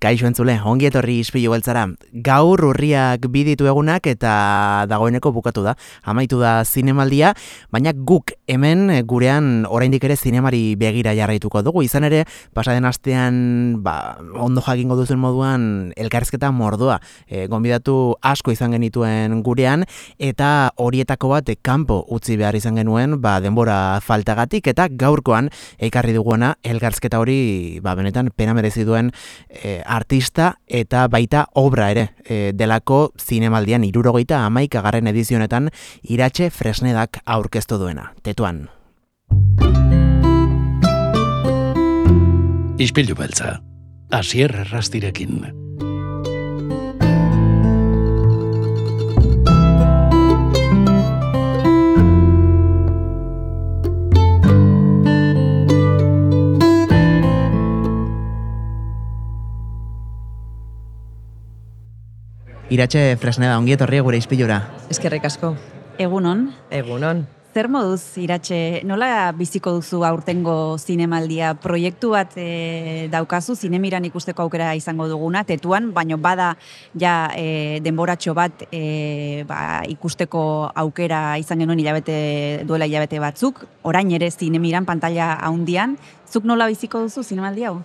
Kaixo entzule, ongi etorri ispilu beltzara. Gaur urriak biditu egunak eta dagoeneko bukatu da. Amaitu da zinemaldia, baina guk hemen gurean oraindik ere zinemari begira jarraituko dugu. Izan ere, pasaden astean ba, ondo jakingo duzun moduan elkarrizketa mordoa. E, gonbidatu asko izan genituen gurean eta horietako bat kanpo utzi behar izan genuen ba, denbora faltagatik eta gaurkoan ekarri duguena elkarrizketa hori ba, benetan pena merezi duen e, artista eta baita obra ere e, delako zinemaldian irurogeita amaikagarren edizionetan iratxe fresnedak aurkeztu duena. Tetuan. Ispilu beltza, asier errastirekin. Iratxe Fresneda, ongi etorri gure izpilura. Eskerrik asko. Egunon. Egunon. Zer moduz, Iratxe, nola biziko duzu aurtengo zinemaldia? Proiektu bat e, daukazu, zinemiran ikusteko aukera izango duguna, tetuan, baino bada ja e, denboratxo bat e, ba, ikusteko aukera izan genuen hilabete, duela hilabete batzuk, orain ere zinemiran, pantalla haundian, zuk nola biziko duzu zinemaldia hau?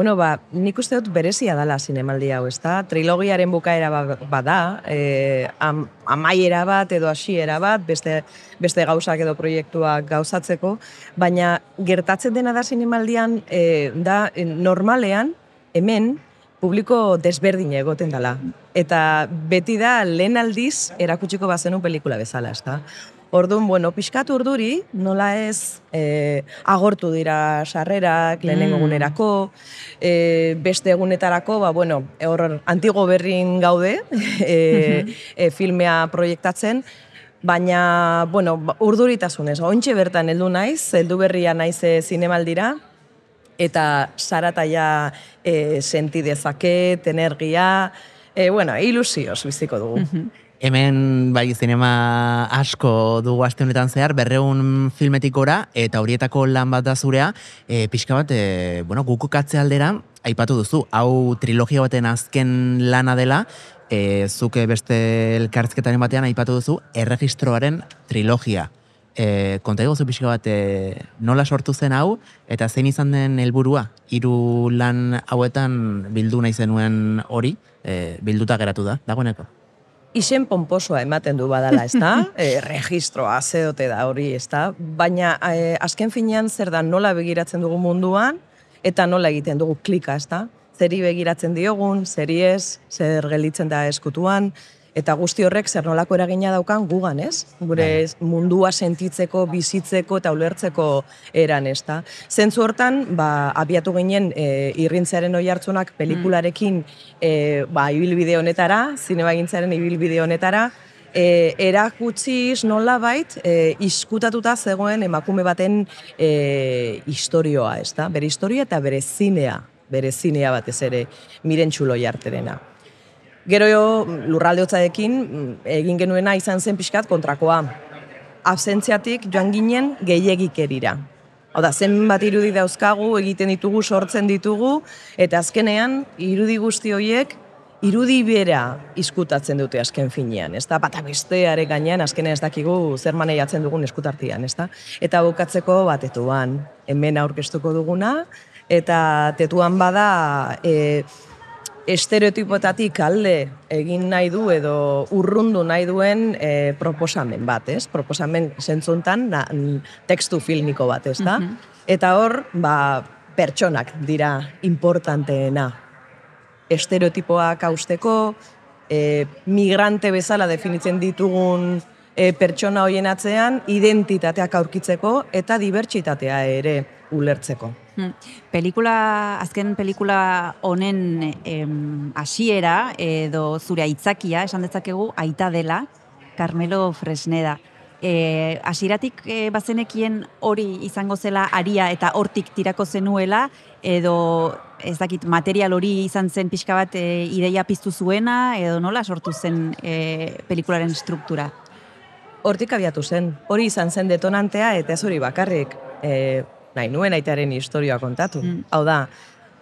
Bueno, ba, nik uste dut berezia dala zinemaldi hau, ezta? Trilogiaren bukaera ba- bada, e, am, amaiera bat edo hasiera bat, beste, beste gauzak edo proiektuak gauzatzeko, baina gertatzen dena da zinemaldian, e, da e, normalean, hemen, publiko desberdin egoten dela. Eta beti da lehen aldiz erakutsiko bazenu pelikula bezala, ezta? Orduan, bueno, pixkat urduri, nola ez e, agortu dira sarrerak, lehenengo Mm. egunerako, e, beste egunetarako, ba, bueno, hor antigo berrin gaude, e, e, filmea proiektatzen, baina, bueno, ba, urduritasunez, ointxe bertan heldu naiz, heldu berria naiz e, zinemaldira, eta sarata ja e, senti dezaket, energia, e, bueno, ilusioz biziko dugu. Hemen bai zinema asko dugu aste honetan zehar, berreun filmetik gora, eta horietako lan bat da zurea, e, pixka bat, e, bueno, gukukatze aldera, aipatu duzu, hau trilogia baten azken lana dela, e, zuke beste elkarrizketaren batean aipatu duzu, erregistroaren trilogia. E, konta egozu pixka bat, e, nola sortu zen hau, eta zein izan den helburua hiru lan hauetan bildu nahi zenuen hori, e, bilduta geratu da, dagoeneko. Izen pomposoa ematen du badala, ezta? e, registroa, zeote da hori, ezta? Baina e, azken finean zer da nola begiratzen dugu munduan, eta nola egiten dugu klika, ezta? Zeri begiratzen diogun, zeri ez, zer gelitzen da eskutuan, eta guzti horrek zer nolako eragina daukan gugan, ez? Gure mundua sentitzeko, bizitzeko eta ulertzeko eran, ezta? Zentzu hortan, ba, abiatu ginen e, irrintzearen oi hartzunak pelikularekin e, ba, ibilbide honetara, zinebagintzaren ibilbide honetara, e, erakutsiz nola bait, e, iskutatuta zegoen emakume baten e, historioa, ez da? Bere historia eta bere zinea, bere zinea batez ere, miren txulo jarterena. Gero lurralde hotzaekin mm, egin genuena izan zen pixkat kontrakoa. Absentziatik joan ginen gehiagikerira. Hau da, zenbat irudi dauzkagu, egiten ditugu, sortzen ditugu, eta azkenean, irudi guzti horiek, irudi bera izkutatzen dute azken finean, ez da? Bata besteare gainean, azkenean ez dakigu zer maneiatzen dugun eskutartian, ez da? Eta bukatzeko batetuan, hemen aurkeztuko duguna, eta tetuan bada, e, estereotipoetatik alde egin nahi du edo urrundu nahi duen e, proposamen bat, ez? Proposamen zentzuntan na, tekstu filmiko bat, ez da? Eta hor, ba, pertsonak dira importanteena. Estereotipoak hausteko, e, migrante bezala definitzen ditugun e, pertsona hoien atzean, identitateak aurkitzeko eta dibertsitatea ere ulertzeko. Hmm. Pelikula, azken pelikula honen hasiera edo zure aitzakia, esan dezakegu, aita dela, Carmelo Fresneda. E, hasieratik e, bazenekien hori izango zela aria eta hortik tirako zenuela, edo ez dakit material hori izan zen pixka bat e, ideia piztu zuena, edo nola sortu zen e, pelikularen struktura? Hortik abiatu zen, hori izan zen detonantea eta ez hori bakarrik, e, nahi nuen aitaren historioa kontatu. Mm. Hau da,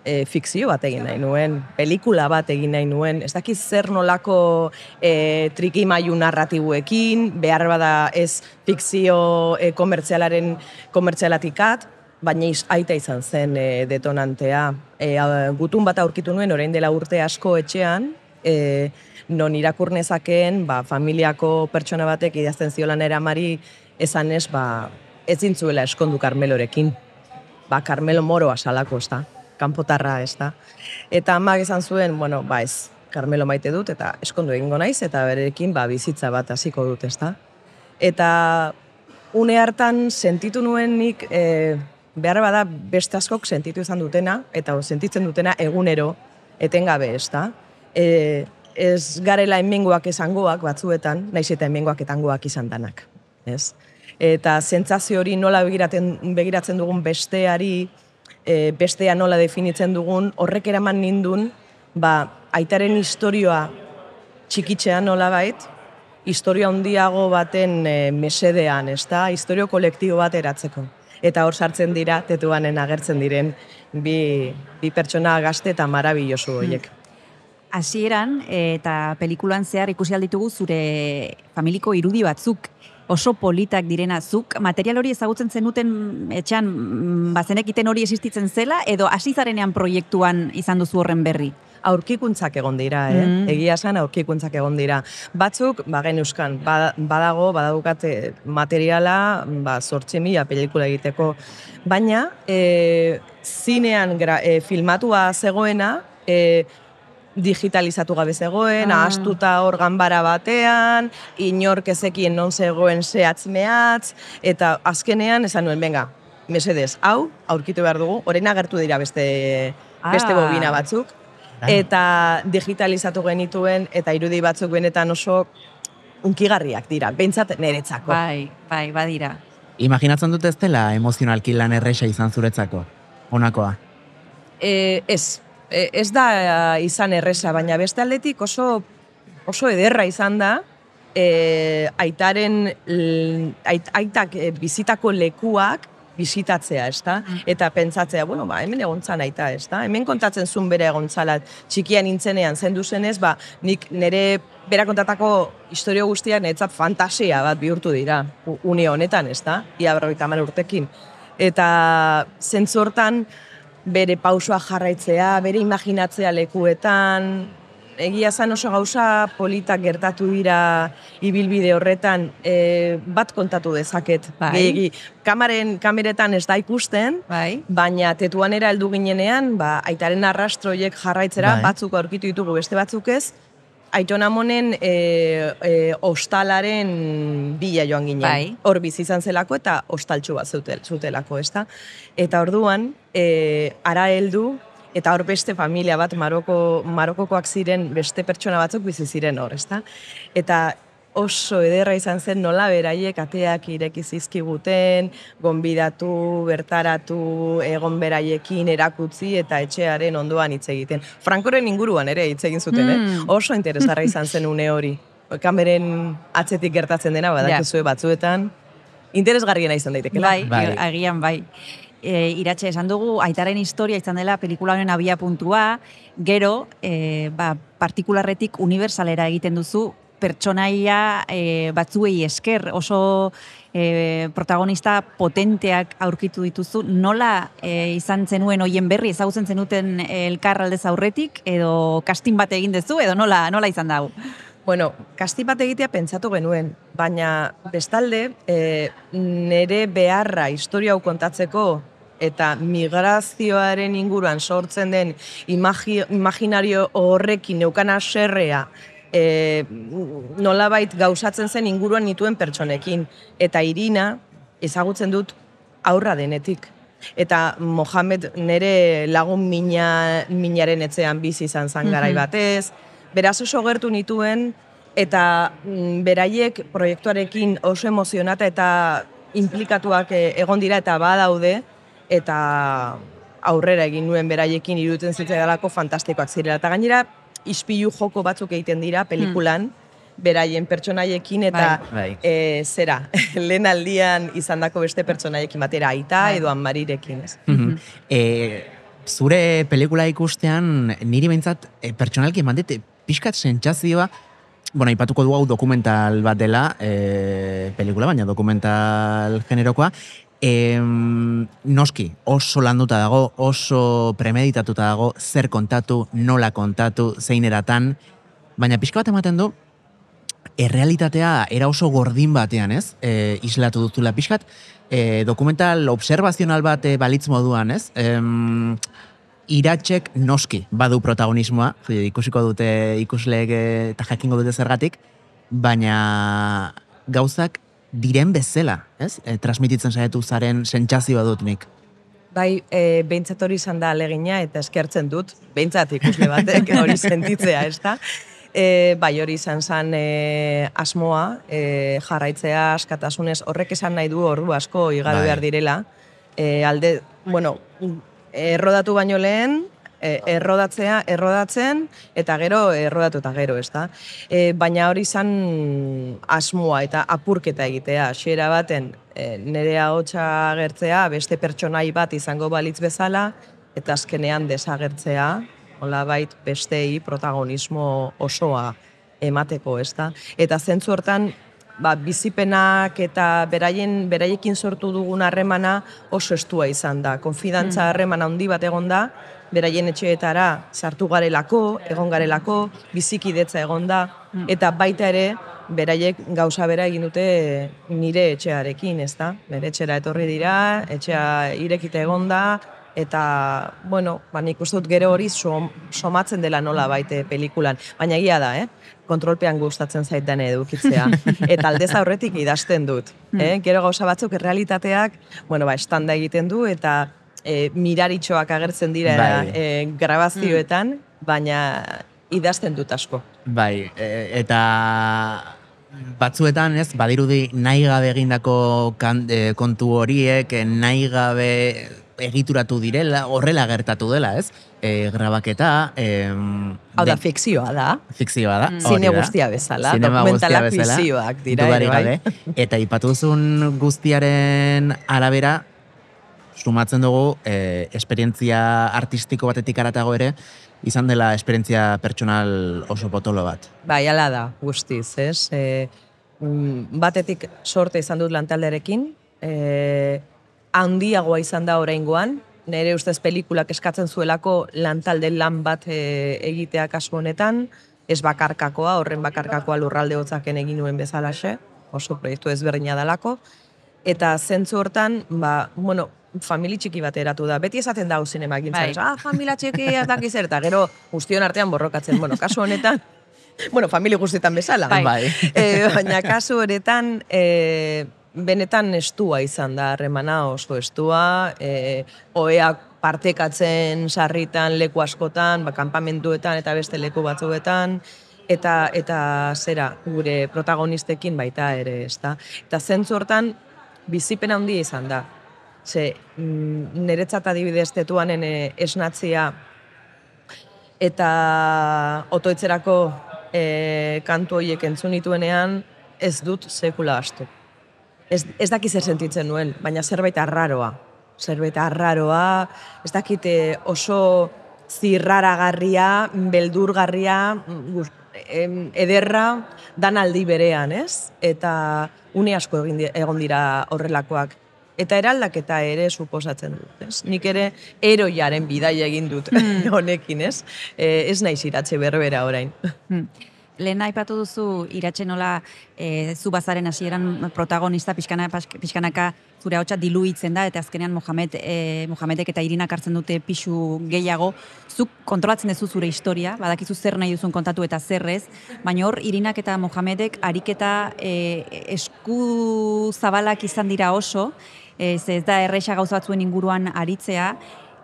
e, fikzio bat egin nahi nuen, pelikula bat egin nahi nuen, ez dakit zer nolako e, trikimailu narratibuekin, behar bada ez fikzio e, komertzialaren komertzialatikat, baina iz, aita izan zen e, detonantea. E, gutun bat aurkitu nuen, orain dela urte asko etxean, e, non irakur nezakeen, ba, familiako pertsona batek idazten ziolan eramari esan ez, ba, ez zintzuela eskondu Carmelorekin. Ba, Carmelo Moro asalako, ez da, kanpotarra, ez da. Eta amak esan zuen, bueno, ba ez, Carmelo maite dut, eta eskondu egingo naiz, eta berekin ba, bizitza bat hasiko dut, ez da. Eta une hartan sentitu nuen nik, e, behar bada beste askok sentitu izan dutena, eta sentitzen dutena egunero, etengabe, ez da. E, ez garela hemengoak esangoak batzuetan, naiz eta hemengoak etangoak izan danak, ez? Eta sentsazio hori nola begiraten, begiratzen dugun besteari, e, bestea nola definitzen dugun, horrek eraman nindun, ba, aitaren historioa txikitzean nola bait, historia handiago baten e, mesedean, ez da, historio kolektibo bat eratzeko. Eta hor sartzen dira, tetuanen agertzen diren, bi, bi pertsona gazte eta marabillosu horiek. Hasieran eta pelikulan zehar ikusi alditugu zure familiko irudi batzuk oso politak direna zuk material hori ezagutzen zenuten etxean mm, bazenekiten hori existitzen zela edo hasi zarenean proiektuan izan duzu horren berri. aurkikuntzak egon dira, eh? Mm. Egia esan aurkikuntzak egon dira. Batzuk, ba, geneuzkan, ba- badago, badaukat materiala, ba, sortxe mila pelikula egiteko. Baina, e, zinean gra, e, filmatua zegoena, e, digitalizatu gabe zegoen, Ah. ahastuta hor ganbara batean, inork ezekien non zegoen zehatz mehatz, eta azkenean esan nuen, benga, mesedez, hau, aurkitu behar dugu, orain agertu dira beste, beste Ah. bobina batzuk, eta digitalizatu genituen, eta irudi batzuk benetan oso unkigarriak dira, behintzat niretzako. Bai, bai, badira. Imaginatzen dut ez dela emozionalki lan erresa izan zuretzako, honakoa. E, ez, ez da izan erresa, baina beste aldetik oso, oso ederra izan da, e, aitaren, ait, aitak e, bizitako lekuak bizitatzea, ez da? Eta pentsatzea, bueno, ba, hemen egontzan aita, ez? Hemen kontatzen zuen bere egontzala, txikian nintzenean zendu zenez, ba, nik nire bera kontatako historio guztiak netzat fantasia bat bihurtu dira, une honetan, ez da? Ia berroita urtekin. Eta zentzu hortan, bere pausoa jarraitzea, bere imaginatzea lekuetan, egia zan oso gauza politak gertatu dira ibilbide horretan, e, bat kontatu dezaket. Bai. Gehiegi, kamaren, kameretan ez da ikusten, Bai. baina tetuanera heldu ginenean, ba, aitaren arrastroiek jarraitzera, Bai. batzuk aurkitu ditugu, beste batzuk ez, Aiton Amonen e, e, ostalaren bila joan ginen. Bai. Hor bizi izan zelako eta ostaltxu bat zutel, zutelako, ezta? Eta orduan, e, ara heldu, eta hor beste familia bat, Maroko, Marokokoak ziren beste pertsona batzuk bizi ziren hor, ezta? Eta oso ederra izan zen nola beraiek ateak ireki zizkiguten, gonbidatu, bertaratu, egon beraiekin erakutzi eta etxearen ondoan hitz egiten. Frankoren inguruan ere hitz egin zuten, Mm. eh? Oso interesgarra izan zen une hori. Kameren atzetik gertatzen dena, badakizue batzuetan, interesgarriena izan daitekela. Bai, Bai. agian bai. E, iratxe, esan dugu, aitaren historia izan dela pelikula honen abia puntua, gero, e, ba, partikularretik universalera egiten duzu, pertsonaia e, batzuei esker, oso e, protagonista potenteak aurkitu dituzu, nola e, izan zenuen hoien berri, ezagutzen zenuten elkar aldez aurretik, edo kastin bat egin duzu, edo nola, nola izan dago? Bueno, kasti bat egitea pentsatu genuen, baina bestalde, e, nere beharra historia hau kontatzeko eta migrazioaren inguruan sortzen den imagi, imaginario horrekin neukana serrea e, nolabait gauzatzen zen inguruan nituen pertsonekin. Eta Irina ezagutzen dut aurra denetik. Eta Mohamed nere lagun mina, minaren etxean bizi izan zan garai Mhm. batez. Beraz oso gertu nituen eta mm, beraiek proiektuarekin oso emozionata eta implikatuak eh, egon dira eta badaude eta aurrera egin nuen beraiekin iruditzen zitzaidalako fantastikoak zirela. Eta gainera, ispilu joko batzuk egiten dira pelikulan, beraien pertsonaiekin eta Bai. e, zera, lehen aldian izandako beste pertsonaiekin batera aita Bai. edo amarirekin. Ez. Mhm. E, zure pelikula ikustean niri behintzat e, pertsonalki eman dit, e, pixkat sentsazioa, bueno, ipatuko du hau dokumental bat dela, e, pelikula, baina dokumental generokoa, e, noski, oso landuta dago, oso premeditatuta dago, zer kontatu, nola kontatu, zein eratan, baina pixka bat ematen du, errealitatea era oso gordin batean, ez? E, islatu dutula pixkat, e, dokumental observazional bat e, balitz moduan, ez? Em, iratxek noski badu protagonismoa, ikusiko dute ikusleek e, eta jakingo dute zergatik, baina gauzak diren bezala, ez? E, transmititzen saiatu zaren sentsazioa dut nik. Bai, e, behintzat hori izan da alegina eta eskertzen dut, behintzat ikusle batek hori sentitzea, ez da? E, bai, hori izan zen e, asmoa, e, jarraitzea askatasunez, horrek esan nahi du ordu asko igaro Bai. behar direla. E, alde, bueno, errodatu baino lehen, e, errodatzea, errodatzen, eta gero errodatu eta gero, ez da? E, baina hori izan asmoa eta apurketa egitea, xera baten e, nire ahotsa agertzea, beste pertsonai bat izango balitz bezala, eta azkenean desagertzea, hola bait bestei protagonismo osoa emateko, ez da? Eta zentzu hortan, ba, bizipenak eta beraien, beraiekin sortu dugun harremana oso estua izan da. Konfidantza harremana handi bat egon da, beraien etxeetara sartu garelako, egon garelako, bizikidetza egon da, eta baita ere, beraiek gauza bera egin dute nire etxearekin, ez da? Bere etxera etorri dira, etxea irekite egon da, eta, bueno, ba, nik uste dut gero hori som, somatzen dela nola baite pelikulan. Baina egia da, eh? kontrolpean gustatzen zait dene edukitzea. Eta aldez aurretik idazten dut. Eh? Gero gauza batzuk errealitateak, bueno, ba, estanda egiten du, eta e, miraritxoak agertzen dira Bai. e, grabazioetan, baina idazten dut asko. Bai, e, eta batzuetan, ez, badirudi nahi gabe egindako kan, e, kontu horiek, e, nahi gabe egituratu direla, horrela gertatu dela, ez? E, grabaketa, e, Hau da, fikzioa da. fikzioa da. hori Zine guztia bezala, Zinema dokumentalak guztia bezala, dira, dudarik bai. gabe. Eta ipatu duzun guztiaren arabera, sumatzen dugu, e, esperientzia artistiko batetik aratago ere, izan dela esperientzia pertsonal oso potolo bat. Bai, ala da, guztiz, ez? E, batetik sorte izan dut lantaldearekin, e, handiagoa izan da oraingoan, nire ustez pelikulak eskatzen zuelako lantalde lan bat e, egitea kasu honetan, ez bakarkakoa, horren bakarkakoa lurralde hotzaken egin nuen bezalaxe, oso proiektu ezberdina dalako, eta zentzu hortan, ba, bueno, famili txiki bat eratu da. Beti esaten da hau zinema Bai. ah, familia txiki ez dakiz zer, eta gero guztion artean borrokatzen. Bueno, kasu honetan, bueno, familia guztietan bezala. Bai. Bai. E, baina kasu honetan, e, benetan estua izan da harremana oso estua, e, oeak partekatzen sarritan leku askotan, ba, kanpamentuetan eta beste leku batzuetan, eta eta zera gure protagonistekin baita ere, ezta. Eta zentzu hortan bizipen handia izan da. Ze, mm, niretzat adibidez tetuanen e, esnatzia eta otoitzerako e, kantu horiek entzun nituenean ez dut sekula astu. Ez, ez dakit zer sentitzen nuen, baina zerbait arraroa. Zerbait arraroa, ez dakit eh, oso zirraragarria, beldurgarria, ederra, dan aldi berean, ez? Eta une asko egon dira horrelakoak. Eta eraldaketa ere suposatzen dut, ez? Nik ere eroiaren bidaia egin dut honekin, ez? E, ez naiz iratxe berbera orain. Hmm. Lehen aipatu duzu iratxe nola e, zu bazaren hasieran protagonista pixkana, pixkanaka zure hautsa diluitzen da, eta azkenean Mohamed, e, Mohamedek eta Irinak hartzen dute pixu gehiago. Zuk kontrolatzen duzu zure historia, badakizu zer nahi duzun kontatu eta zerrez, baina hor Irinak eta Mohamedek ariketa e, esku zabalak izan dira oso, e, ze ez da erresa gauza batzuen inguruan aritzea,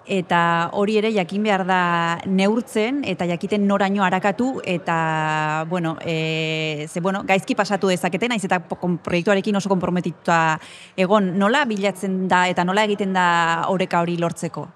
eta hori ere jakin behar da neurtzen eta jakiten noraino harakatu eta bueno, e, ze, bueno, gaizki pasatu dezakete naiz eta proiektuarekin oso konprometituta egon nola bilatzen da eta nola egiten da oreka hori lortzeko?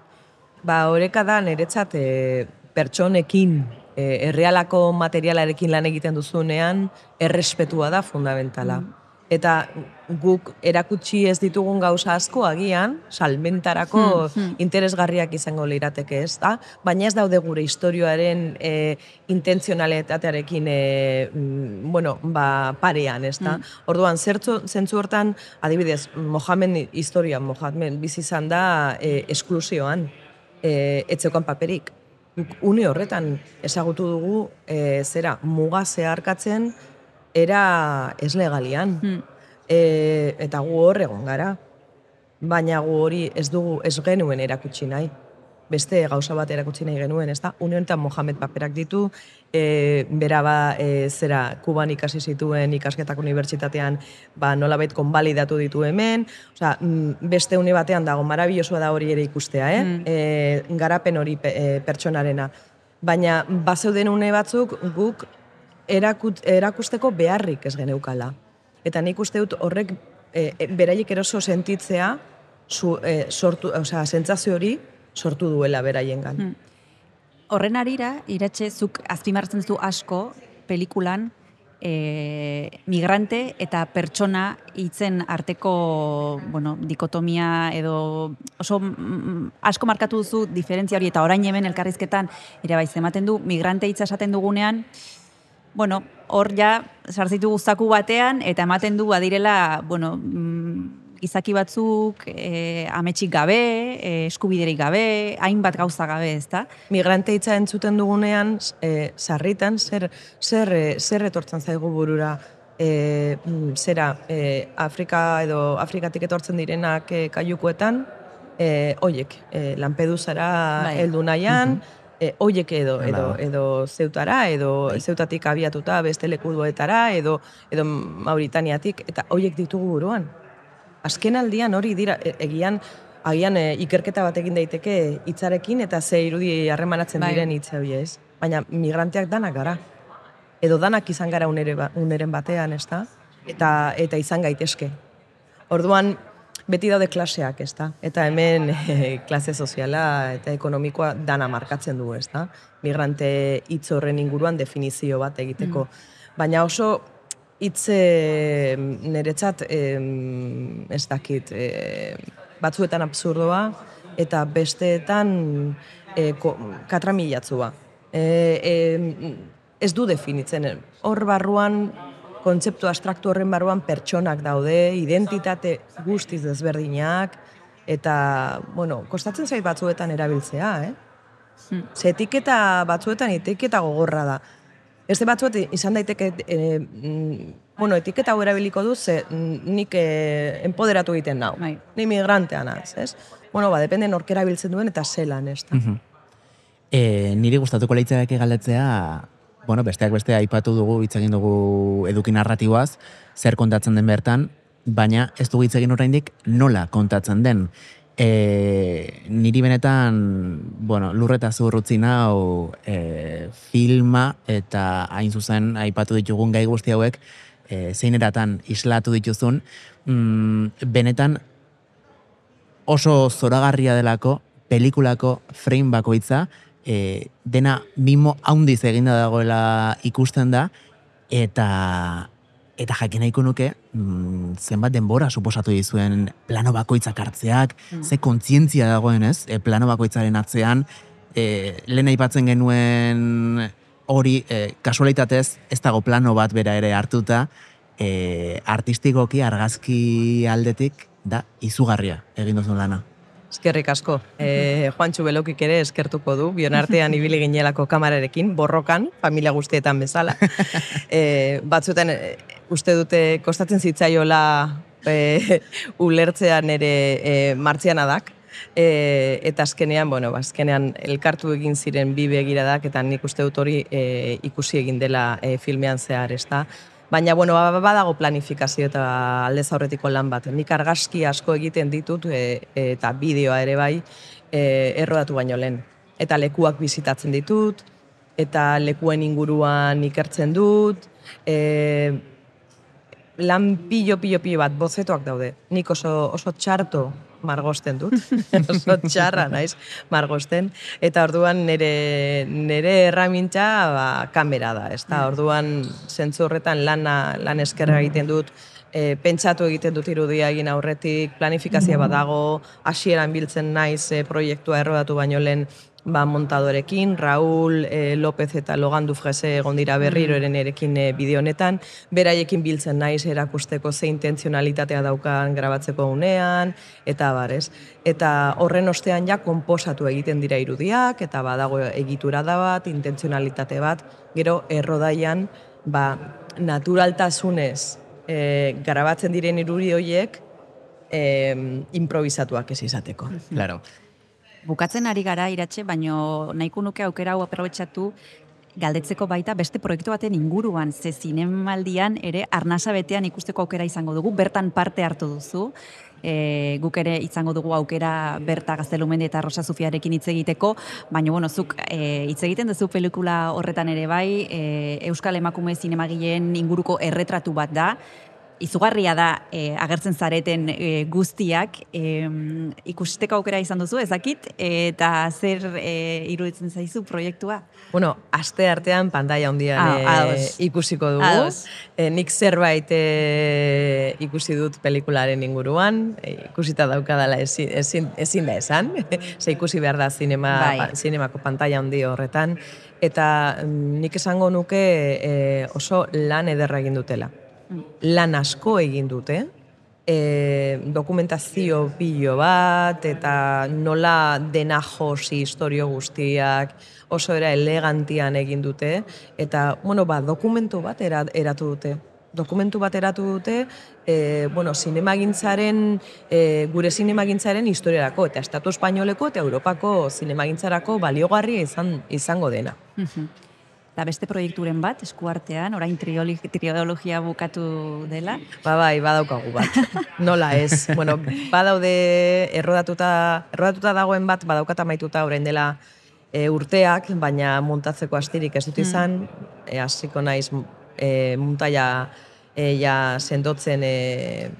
Ba, oreka da niretzat e, pertsonekin, e, errealako materialarekin lan egiten duzunean, errespetua da fundamentala. Eta guk erakutsi ez ditugun gauza asko agian, salmentarako Hmm, hmm. interesgarriak izango lirateke ez da, baina ez daude gure historioaren e, intentzionalitatearekin e, bueno, ba, parean, ez da. Orduan, zertzu, zentzu hortan, adibidez, Mohamed historia, Mohamed bizi izan da e, esklusioan, e, etzekoan paperik. Une horretan ezagutu dugu e, zera muga zeharkatzen era ez legalian. Hmm. E, eta gu hor egon gara. Baina gu hori ez dugu ez genuen erakutsi nahi. Beste gauza bat erakutsi nahi genuen, ez da? Une honetan Mohamed paperak ditu, e, bera ba, e, zera, Kuban ikasi zituen ikasketak unibertsitatean, ba, nolabait konbalidatu ditu hemen, Osea, mm, beste une batean dago, marabillosoa da hori ere ikustea, eh? Mm. E, garapen hori pe- e, pertsonarena. Baina, bazeuden une batzuk guk erakut, erakusteko beharrik ez geneukala. Eta nik uste dut horrek e, e, beraiek eroso sentitzea zu, e, sortu, osea, sentsazio hori sortu duela beraiengan. Hmm. Horren arira, iratxe, zuk azpimarratzen duzu asko pelikulan e, migrante eta pertsona hitzen arteko bueno, dikotomia edo oso mm, asko markatu duzu diferentzia hori eta orain hemen elkarrizketan ere bai ematen du migrante hitza esaten dugunean bueno, hor ja sartzitu guztaku batean eta ematen du badirela, bueno, mm, gizaki batzuk e, ametsik gabe, e, eskubiderik gabe, hainbat gauza gabe, ezta? Migrante hitza entzuten dugunean, e, sarritan, zer, zer, zer etortzen zaigu burura, e, mm, zera, e, Afrika edo Afrikatik etortzen direnak e, kaiukuetan, e, oiek, e, Lampedusara Bai. heldu nahian, e, oiek edo, edo, edo zeutara, edo zeutatik abiatuta beste lekuduetara, edo, edo Mauritaniatik, eta oiek ditugu buruan. Azken aldian hori dira, e- egian, agian e, ikerketa bat egin daiteke hitzarekin eta ze irudi harremanatzen Bai. diren hitz hori, ez? Baina migranteak danak gara. Edo danak izan gara unere, ba- uneren batean, ez da? Eta, eta izan gaitezke. Orduan, beti daude klaseak, ez da? Eta hemen eh, klase soziala eta ekonomikoa dana markatzen du, ez da? Migrante hitz horren inguruan definizio bat egiteko. Baina oso hitz niretzat em, ez dakit, eh, batzuetan absurdoa eta besteetan eh, ko, katramilatzua. Eh, em, ez du definitzen. Hor barruan kontzeptu abstraktu horren barruan pertsonak daude, identitate guztiz desberdinak, eta, bueno, kostatzen zait batzuetan erabiltzea, eh? Hmm. Ze etiketa batzuetan etiketa gogorra da. Beste batzuet izan daiteke, e, mm, bueno, etiketa hau erabiliko du, ze nik e, empoderatu egiten nau. Bai. Ni migrantea naz, ez? Bueno, ba, depende nork erabiltzen duen eta zelan, ez da. Mhm. E, niri gustatuko leitzak galdetzea, bueno, besteak beste aipatu dugu, hitz egin dugu eduki narratiboaz, zer kontatzen den bertan, baina ez dugu hitz egin oraindik nola kontatzen den. E, niri benetan, bueno, lurreta zurrutzi nau e, filma eta hain zuzen aipatu ditugun gai guzti hauek e, zein eratan islatu dituzun, mm, benetan oso zoragarria delako pelikulako frame bakoitza e, dena mimo haundiz eginda dagoela ikusten da eta eta jakin nahiko nuke mm, zenbat denbora suposatu dizuen plano bakoitzak hartzeak, ze kontzientzia dagoen ez, e, plano bakoitzaren atzean, e, lehen aipatzen genuen hori e, kasualitatez ez dago plano bat bera ere hartuta, e, artistikoki argazki aldetik da izugarria egin duzun lana. Eskerrik asko. E, Juantxu Belokik ere eskertuko du, bion artean ibili ginelako kamararekin, borrokan, familia guztietan bezala. E, batzuetan e, uste dute kostatzen zitzaiola e, ulertzean ere e, martzianadak, e, eta azkenean, bueno, ba, azkenean elkartu egin ziren bi begiradak, eta nik uste dut hori e, ikusi egin dela e, filmean zehar, ez da? Baina, bueno, ba- badago planifikazio eta aldez aurretiko lan bat. Nik argazki asko egiten ditut e, eta bideoa ere bai e, errodatu baino lehen. Eta lekuak bizitatzen ditut, eta lekuen inguruan ikertzen dut, e, lan pilo, pilo, pilo bat, bozetoak daude. Nik oso, oso txarto margosten dut, oso txarra naiz margosten, eta orduan nire, nire erramintza ba, kamera da, ez da, orduan zentzu horretan lana, lan eskerra egiten dut, e, pentsatu egiten dut irudia egin aurretik, planifikazioa badago, hasieran biltzen naiz e, proiektua errodatu baino lehen ba, montadorekin, Raul, e, López eta Logan Dufrese egon dira berriro eren erekin e, bideo honetan, beraiekin biltzen naiz erakusteko ze intentzionalitatea daukan grabatzeko unean, eta barez. Eta horren ostean ja konposatu egiten dira irudiak, eta badago egitura da bat, intentzionalitate bat, gero errodaian, ba, naturaltasunez e, grabatzen diren irudi horiek, e, improvisatuak ez izateko. Claro. Bukatzen ari gara iratxe, baino nahiko nuke aukera hau aprobetsatu galdetzeko baita beste proiektu baten inguruan, ze zinemaldian ere arnasa betean ikusteko aukera izango dugu, bertan parte hartu duzu, e, guk ere izango dugu aukera berta gaztelumendi eta Rosa Zufiarekin hitz egiteko, baina bueno, zuk e, hitz egiten duzu pelikula horretan ere bai, e, Euskal Emakume Zinemagileen inguruko erretratu bat da, izugarria da e, agertzen zareten e, guztiak e, ikusteko aukera izan duzu ezakit eta zer e, iruditzen zaizu proiektua? Bueno, aste artean pantaila handian Ah, e, ikusiko dugu. Ados. E, nik zerbait e, ikusi dut pelikularen inguruan, e, ikusita daukadala ezin, ezin, ezin da esan, ze ikusi behar da zinema, Bai. zinemako pantaila handi horretan, eta mm, nik esango nuke e, oso lan ederra egin dutela. Lan asko egin dute, e, dokumentazio pilo bat, eta nola dena josi historio guztiak, oso era elegantian egin dute, eta, bueno, ba, dokumentu bat era, eratu dute. Dokumentu bat eratu dute, e, bueno, zinemagintzaren, e, gure zinemagintzaren historiarako, eta Estatu Espainoleko eta Europako zinemagintzarako baliogarria izan, izango dena. Mhm. Eta beste proiekturen bat, eskuartean, orain triologia bukatu dela. Ba bai, badaukagu bat. Nola ez. bueno, badaude errodatuta, errodatuta dagoen bat, badaukat amaituta orain dela e, urteak, baina montatzeko astirik ez dut izan, e, hasiko naiz e, muntaia e, ja sendotzen e,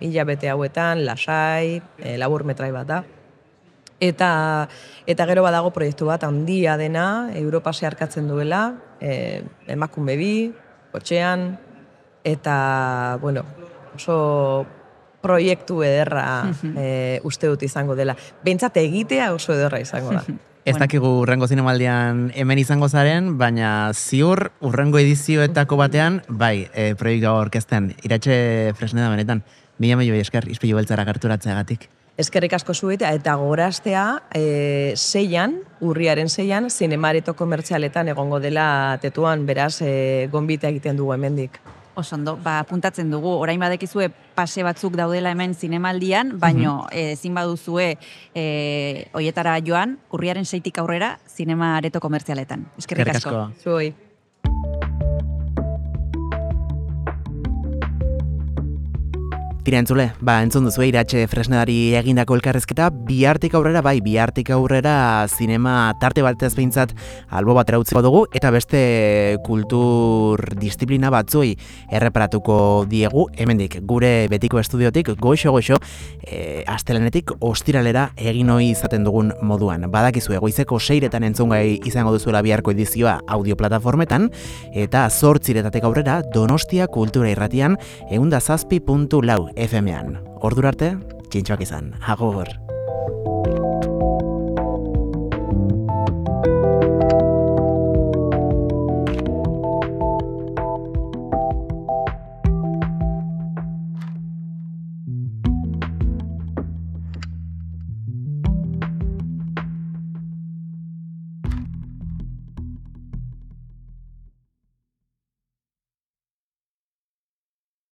hilabete hauetan, lasai, e, labur metrai bat da. Eta, eta gero badago proiektu bat handia dena, Europa zeharkatzen duela, e, emakume bi, kotxean, eta, bueno, oso proiektu ederra e, uste dut izango dela. Bentsat egitea oso ederra izango da. Ez dakigu urrengo zinemaldian hemen izango zaren, baina ziur urrengo edizioetako batean, bai, e, proiektu hau orkesten, iratxe fresneda benetan, mila milioi esker, izpilu beltzara gerturatzeagatik. Eskerrik asko zuet, eta goraztea e, zeian, urriaren zeian, zinemareto komertzialetan egongo dela tetuan, beraz, e, gonbita egiten dugu hemendik. Oso ondo, ba, puntatzen dugu, orain badekizue pase batzuk daudela hemen zinemaldian, baino eh, ezin baduzue e, oietara joan, urriaren seitik aurrera, zinema areto komertzialetan. Eskerrik asko. Zuoi. Tira entzule, ba, entzun duzu iratxe fresnedari egindako elkarrezketa, bihartik aurrera, bai, bihartik aurrera zinema tarte batez behintzat albo batera utziko dugu, eta beste kultur disiplina batzuei erreparatuko diegu, hemendik gure betiko estudiotik, goixo goixo, e, astelenetik ostiralera egin ohi izaten dugun moduan. Badakizu egoizeko seiretan entzungai izango duzuela biharko edizioa audioplatformetan, eta zortziretatek aurrera Donostia Kultura Irratian eunda FM-an. Ordurarte, txintxoak izan. Agur!